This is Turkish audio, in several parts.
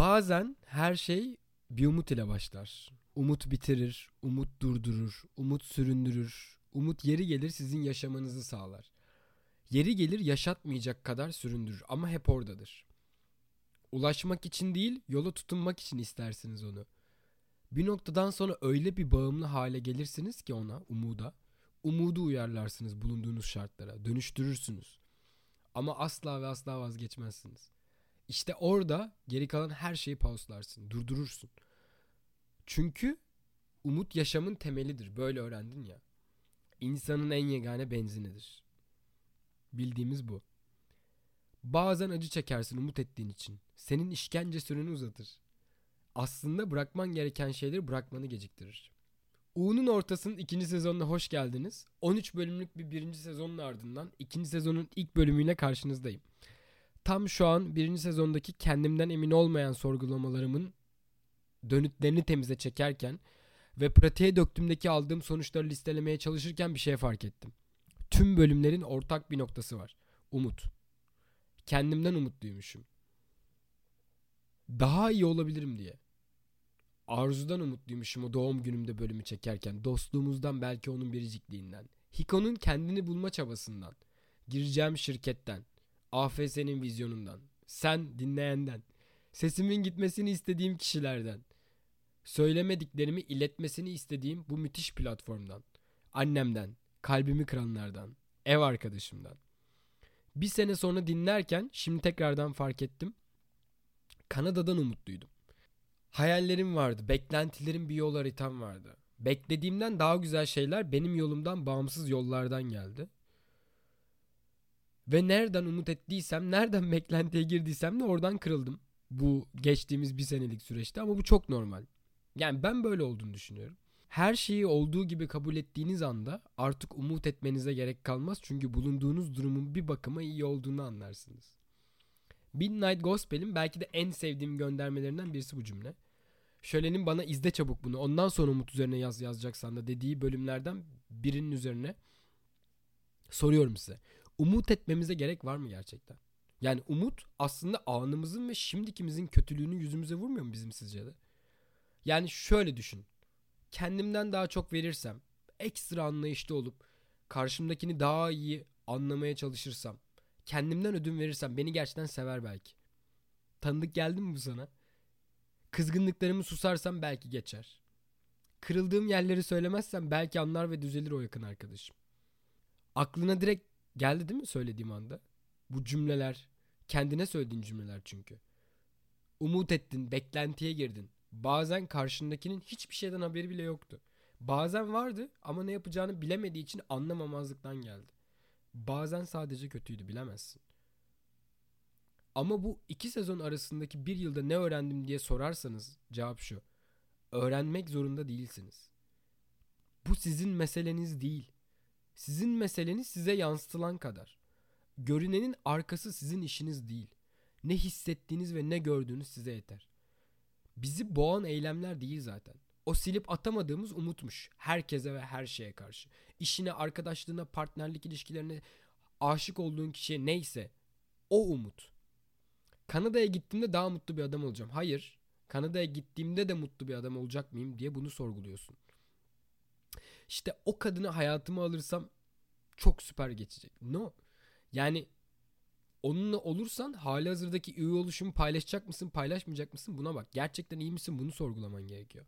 Bazen her şey bir umut ile başlar. Umut bitirir, umut durdurur, umut süründürür. Umut yeri gelir sizin yaşamanızı sağlar. Yeri gelir yaşatmayacak kadar süründürür ama hep oradadır. Ulaşmak için değil, yola tutunmak için istersiniz onu. Bir noktadan sonra öyle bir bağımlı hale gelirsiniz ki ona, umuda. Umudu uyarlarsınız bulunduğunuz şartlara, dönüştürürsünüz. Ama asla ve asla vazgeçmezsiniz. İşte orada geri kalan her şeyi pauslarsın, durdurursun. Çünkü umut yaşamın temelidir. Böyle öğrendin ya. İnsanın en yegane benzinidir. Bildiğimiz bu. Bazen acı çekersin umut ettiğin için. Senin işkence süreni uzatır. Aslında bırakman gereken şeyleri bırakmanı geciktirir. U'nun ortasının ikinci sezonuna hoş geldiniz. 13 bölümlük bir birinci sezonun ardından ikinci sezonun ilk bölümüyle karşınızdayım. Tam şu an birinci sezondaki kendimden emin olmayan sorgulamalarımın dönütlerini temize çekerken ve pratiğe döktüğümdeki aldığım sonuçları listelemeye çalışırken bir şey fark ettim. Tüm bölümlerin ortak bir noktası var. Umut. Kendimden umutluymuşum. Daha iyi olabilirim diye. Arzudan umutluymuşum o doğum günümde bölümü çekerken. Dostluğumuzdan belki onun biricikliğinden. Hiko'nun kendini bulma çabasından. Gireceğim şirketten. AFS'nin vizyonundan. Sen dinleyenden. Sesimin gitmesini istediğim kişilerden. Söylemediklerimi iletmesini istediğim bu müthiş platformdan. Annemden, kalbimi kıranlardan, ev arkadaşımdan. Bir sene sonra dinlerken şimdi tekrardan fark ettim. Kanada'dan umutluydum. Hayallerim vardı, beklentilerim bir yol haritam vardı. Beklediğimden daha güzel şeyler benim yolumdan bağımsız yollardan geldi. Ve nereden umut ettiysem, nereden beklentiye girdiysem de oradan kırıldım. Bu geçtiğimiz bir senelik süreçte ama bu çok normal. Yani ben böyle olduğunu düşünüyorum. Her şeyi olduğu gibi kabul ettiğiniz anda artık umut etmenize gerek kalmaz. Çünkü bulunduğunuz durumun bir bakıma iyi olduğunu anlarsınız. Midnight Gospel'in belki de en sevdiğim göndermelerinden birisi bu cümle. Şölenin bana izle çabuk bunu ondan sonra umut üzerine yaz yazacaksan da dediği bölümlerden birinin üzerine soruyorum size. Umut etmemize gerek var mı gerçekten? Yani umut aslında anımızın ve şimdikimizin kötülüğünü yüzümüze vurmuyor mu bizim sizce de? Yani şöyle düşün. Kendimden daha çok verirsem, ekstra anlayışlı olup karşımdakini daha iyi anlamaya çalışırsam, kendimden ödün verirsem beni gerçekten sever belki. Tanıdık geldi mi bu sana? Kızgınlıklarımı susarsam belki geçer. Kırıldığım yerleri söylemezsem belki anlar ve düzelir o yakın arkadaşım. Aklına direkt geldi değil mi söylediğim anda? Bu cümleler, kendine söylediğin cümleler çünkü. Umut ettin, beklentiye girdin. Bazen karşındakinin hiçbir şeyden haberi bile yoktu. Bazen vardı ama ne yapacağını bilemediği için anlamamazlıktan geldi. Bazen sadece kötüydü bilemezsin. Ama bu iki sezon arasındaki bir yılda ne öğrendim diye sorarsanız cevap şu. Öğrenmek zorunda değilsiniz. Bu sizin meseleniz değil. Sizin meseleniz size yansıtılan kadar. Görünenin arkası sizin işiniz değil. Ne hissettiğiniz ve ne gördüğünüz size yeter. Bizi boğan eylemler değil zaten. O silip atamadığımız umutmuş. Herkese ve her şeye karşı. İşine, arkadaşlığına, partnerlik ilişkilerine, aşık olduğun kişiye neyse. O umut. Kanada'ya gittiğimde daha mutlu bir adam olacağım. Hayır. Kanada'ya gittiğimde de mutlu bir adam olacak mıyım diye bunu sorguluyorsun. İşte o kadını hayatıma alırsam çok süper geçecek. No. Yani onunla olursan hali hazırdaki üye oluşumu paylaşacak mısın paylaşmayacak mısın buna bak. Gerçekten iyi misin bunu sorgulaman gerekiyor.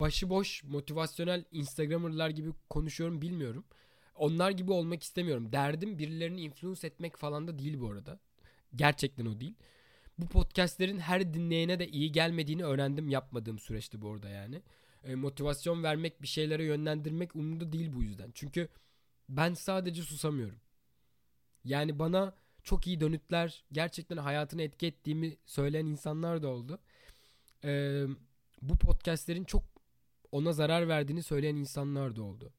Başıboş motivasyonel instagramerlar gibi konuşuyorum bilmiyorum. Onlar gibi olmak istemiyorum. Derdim birilerini influence etmek falan da değil bu arada. Gerçekten o değil. Bu podcastlerin her dinleyene de iyi gelmediğini öğrendim yapmadığım süreçte bu arada yani. E, motivasyon vermek bir şeylere yönlendirmek umurumda değil bu yüzden. Çünkü ben sadece susamıyorum. Yani bana çok iyi dönütler gerçekten hayatını etki ettiğimi söyleyen insanlar da oldu. Ee, bu podcastlerin çok ona zarar verdiğini söyleyen insanlar da oldu.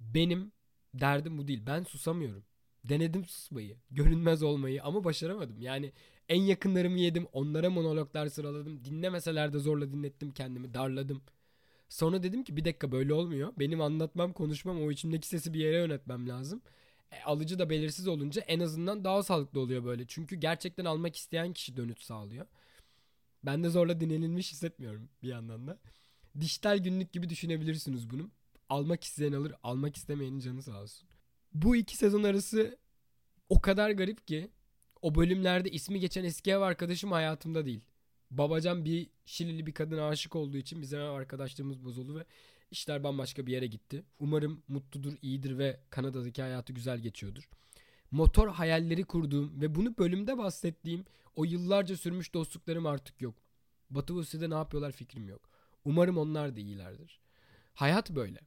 Benim derdim bu değil. Ben susamıyorum. Denedim susmayı, görünmez olmayı ama başaramadım. Yani en yakınlarımı yedim, onlara monologlar sıraladım. Dinlemeseler de zorla dinlettim kendimi, darladım. Sonra dedim ki bir dakika böyle olmuyor. Benim anlatmam, konuşmam, o içimdeki sesi bir yere yönetmem lazım. E, alıcı da belirsiz olunca en azından daha sağlıklı oluyor böyle. Çünkü gerçekten almak isteyen kişi dönüt sağlıyor. Ben de zorla dinlenilmiş hissetmiyorum bir yandan da. Dijital günlük gibi düşünebilirsiniz bunu. Almak isteyen alır, almak istemeyenin canı sağ olsun. Bu iki sezon arası o kadar garip ki o bölümlerde ismi geçen eski ev arkadaşım hayatımda değil. Babacan bir Şilili bir kadına aşık olduğu için bizim arkadaşlığımız bozuldu ve işler bambaşka bir yere gitti. Umarım mutludur, iyidir ve Kanada'daki hayatı güzel geçiyordur. Motor hayalleri kurduğum ve bunu bölümde bahsettiğim o yıllarca sürmüş dostluklarım artık yok. Batı Rusya'da ne yapıyorlar fikrim yok. Umarım onlar da iyilerdir. Hayat böyle.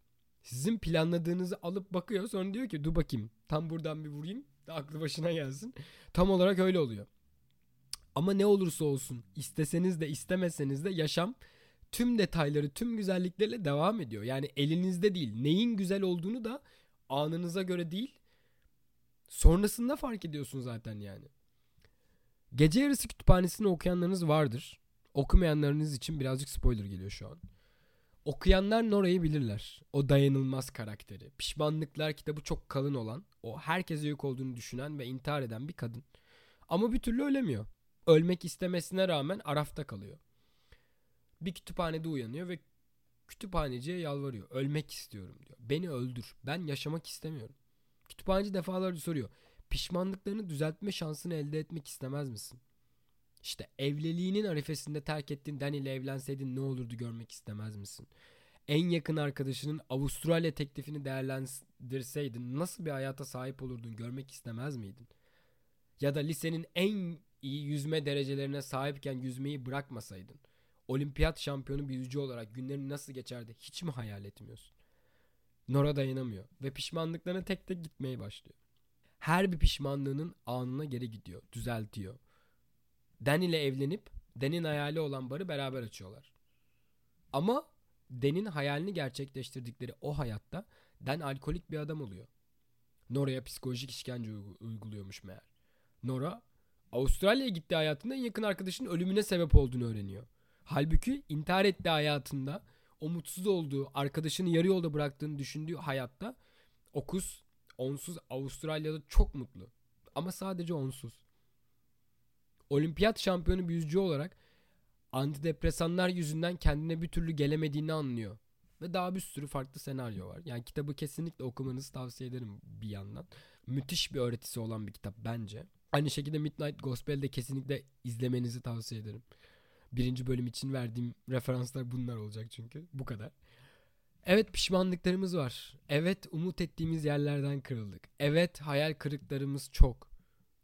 Sizin planladığınızı alıp bakıyor sonra diyor ki dur bakayım tam buradan bir vurayım da aklı başına gelsin. Tam olarak öyle oluyor. Ama ne olursa olsun isteseniz de istemeseniz de yaşam tüm detayları tüm güzelliklerle devam ediyor. Yani elinizde değil neyin güzel olduğunu da anınıza göre değil sonrasında fark ediyorsun zaten yani. Gece yarısı kütüphanesini okuyanlarınız vardır. Okumayanlarınız için birazcık spoiler geliyor şu an. Okuyanlar Nora'yı bilirler. O dayanılmaz karakteri. Pişmanlıklar kitabı çok kalın olan, o herkese yük olduğunu düşünen ve intihar eden bir kadın. Ama bir türlü ölemiyor. Ölmek istemesine rağmen arafta kalıyor. Bir kütüphanede uyanıyor ve kütüphaneciye yalvarıyor. Ölmek istiyorum diyor. Beni öldür. Ben yaşamak istemiyorum. Kütüphaneci defalarca soruyor. Pişmanlıklarını düzeltme şansını elde etmek istemez misin? İşte evliliğinin arifesinde terk ettiğin Danny ile evlenseydin ne olurdu görmek istemez misin? En yakın arkadaşının Avustralya teklifini değerlendirseydin nasıl bir hayata sahip olurdun görmek istemez miydin? Ya da lisenin en iyi yüzme derecelerine sahipken yüzmeyi bırakmasaydın olimpiyat şampiyonu bir yüzücü olarak günlerin nasıl geçerdi hiç mi hayal etmiyorsun? Nora dayanamıyor ve pişmanlıklarına tek tek gitmeye başlıyor. Her bir pişmanlığının anına geri gidiyor, düzeltiyor. Dan ile evlenip Dan'in hayali olan barı beraber açıyorlar. Ama Dan'in hayalini gerçekleştirdikleri o hayatta Dan alkolik bir adam oluyor. Nora'ya psikolojik işkence uyguluyormuş meğer. Nora Avustralya'ya gittiği hayatında en yakın arkadaşının ölümüne sebep olduğunu öğreniyor. Halbuki intihar ettiği hayatında o mutsuz olduğu, arkadaşını yarı yolda bıraktığını düşündüğü hayatta Okus onsuz Avustralya'da çok mutlu. Ama sadece onsuz olimpiyat şampiyonu bir yüzücü olarak antidepresanlar yüzünden kendine bir türlü gelemediğini anlıyor. Ve daha bir sürü farklı senaryo var. Yani kitabı kesinlikle okumanızı tavsiye ederim bir yandan. Müthiş bir öğretisi olan bir kitap bence. Aynı şekilde Midnight Gospel'de kesinlikle izlemenizi tavsiye ederim. Birinci bölüm için verdiğim referanslar bunlar olacak çünkü. Bu kadar. Evet pişmanlıklarımız var. Evet umut ettiğimiz yerlerden kırıldık. Evet hayal kırıklarımız çok.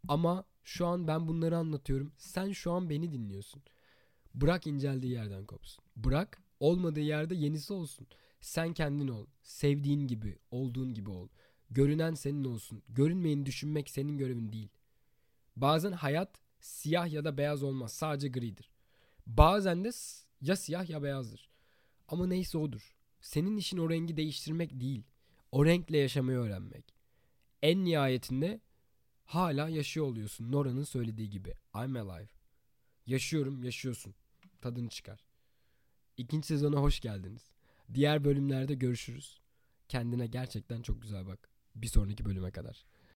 Ama şu an ben bunları anlatıyorum. Sen şu an beni dinliyorsun. Bırak inceldiği yerden kopsun. Bırak olmadığı yerde yenisi olsun. Sen kendin ol. Sevdiğin gibi, olduğun gibi ol. Görünen senin olsun. Görünmeyeni düşünmek senin görevin değil. Bazen hayat siyah ya da beyaz olmaz. Sadece gridir. Bazen de ya siyah ya beyazdır. Ama neyse odur. Senin işin o rengi değiştirmek değil. O renkle yaşamayı öğrenmek. En nihayetinde hala yaşıyor oluyorsun. Nora'nın söylediği gibi. I'm alive. Yaşıyorum, yaşıyorsun. Tadını çıkar. İkinci sezona hoş geldiniz. Diğer bölümlerde görüşürüz. Kendine gerçekten çok güzel bak. Bir sonraki bölüme kadar.